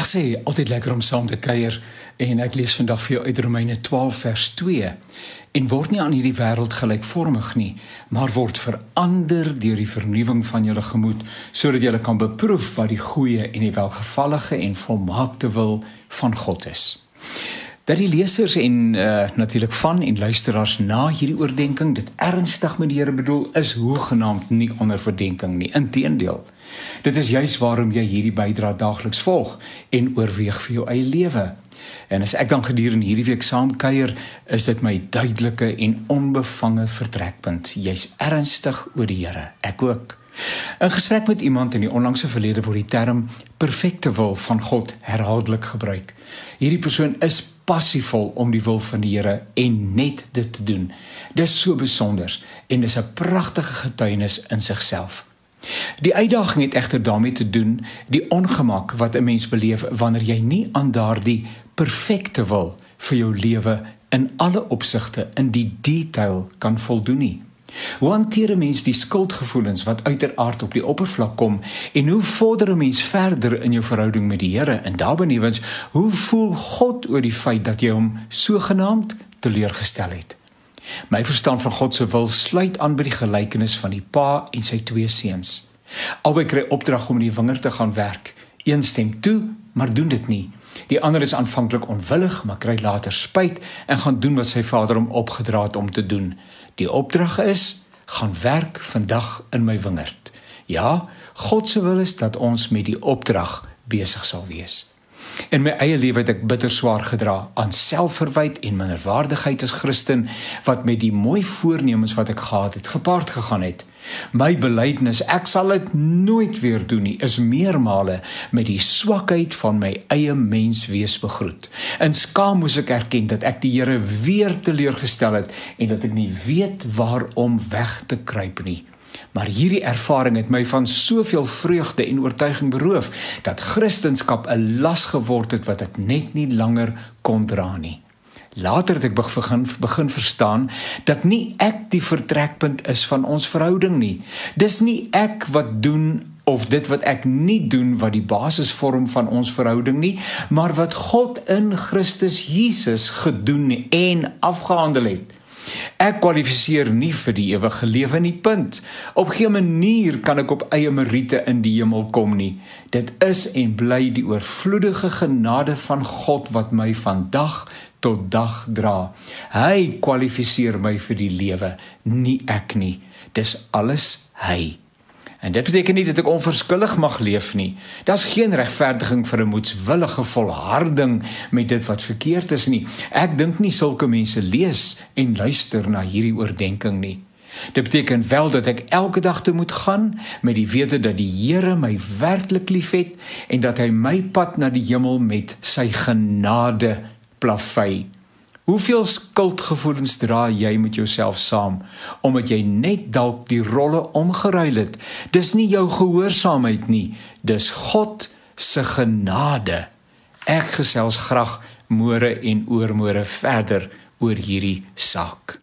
Ag sê, altyd lekker om saam te kuier en ek lees vandag vir jou uit Romeine 12 vers 2. En word nie aan hierdie wêreld gelykvormig nie, maar word verander deur die vernuwing van julle gemoed, sodat julle kan beproef wat die goeie en die welgevallige en volmaakte wil van God is. Dat die lesers en uh, natuurlik van en luisteraars na hierdie oordeenking dit ernstig met die Here bedoel is hoegenaamd nie onder verdenking nie. Inteendeel. Dit is juis waarom jy hierdie bydrae daagliks volg en oorweeg vir jou eie lewe. En as ek dan gedurende hierdie week saam kuier, is dit my duidelike en onbevange vertrekpunt. Jy's ernstig oor die Here. Ek ook. In gesprek met iemand in die onlangse verlede word die term perfekte wil van God herhaaldelik gebruik. Hierdie persoon is passievol om die wil van die Here en net dit te doen. Dis so besonder en is 'n pragtige getuienis in sigself. Die uitdaging het egter daarmee te doen die ongemak wat 'n mens beleef wanneer jy nie aan daardie perfekte wil vir jou lewe in alle opsigte in die detail kan voldoen nie. Hoe hanteer 'n mens die skuldgevoelens wat uiteraard op die oppervlak kom en hoe vorder 'n mens verder in jou verhouding met die Here en daarbenewens hoe voel God oor die feit dat jy hom sogenaamd teleurgestel het? My verstand van God se wil sluit aan by die gelykenis van die pa en sy twee seuns. Albei kry opdrag om in die wingerd te gaan werk. Een stem toe, maar doen dit nie. Die ander is aanvanklik onwillig, maar kry later spyt en gaan doen wat sy vader hom opgedra het om te doen. Die opdrag is: gaan werk vandag in my wingerd. Ja, God se wil is dat ons met die opdrag besig sal wees. In my eie lewe het ek bitter swaar gedra aan selfverwyd en minderwaardigheid as Christen wat met die mooi voornemens wat ek gehad het gepaard gegaan het. My belydenis, ek sal dit nooit weer doen nie, is meermale met die swakheid van my eie menswees begroet. In skaam moes ek erken dat ek die Here weer teleurgestel het en dat ek nie weet waarom weg te kruip nie. Maar hierdie ervaring het my van soveel vreugde en oortuiging beroof dat Christendom 'n las geword het wat ek net nie langer kon dra nie. Later het ek begin begin verstaan dat nie ek die vertrekpunt is van ons verhouding nie. Dis nie ek wat doen of dit wat ek nie doen wat die basis vorm van ons verhouding nie, maar wat God in Christus Jesus gedoen en afgehandel het. Ek kwalifiseer nie vir die ewige lewe nie. Punt. Op geen manier kan ek op eie meriete in die hemel kom nie. Dit is en bly die oorvloedige genade van God wat my van dag tot dag dra. Hy kwalifiseer my vir die lewe, nie ek nie. Dis alles hy. En dit beteken nie dat ek onverskillig mag leef nie. Daar's geen regverdiging vir 'n moedswillige volharding met dit wat verkeerd is nie. Ek dink nie sulke mense lees en luister na hierdie oordeenking nie. Dit beteken wel dat ek elke dag te moet gaan met die wete dat die Here my werklik liefhet en dat hy my pad na die hemel met sy genade plavei. Hoeveel skuldgevoelens dra jy met jouself saam omdat jy net dalk die rolle omgeruil het? Dis nie jou gehoorsaamheid nie, dis God se genade. Ek gesels graag môre en oormôre verder oor hierdie saak.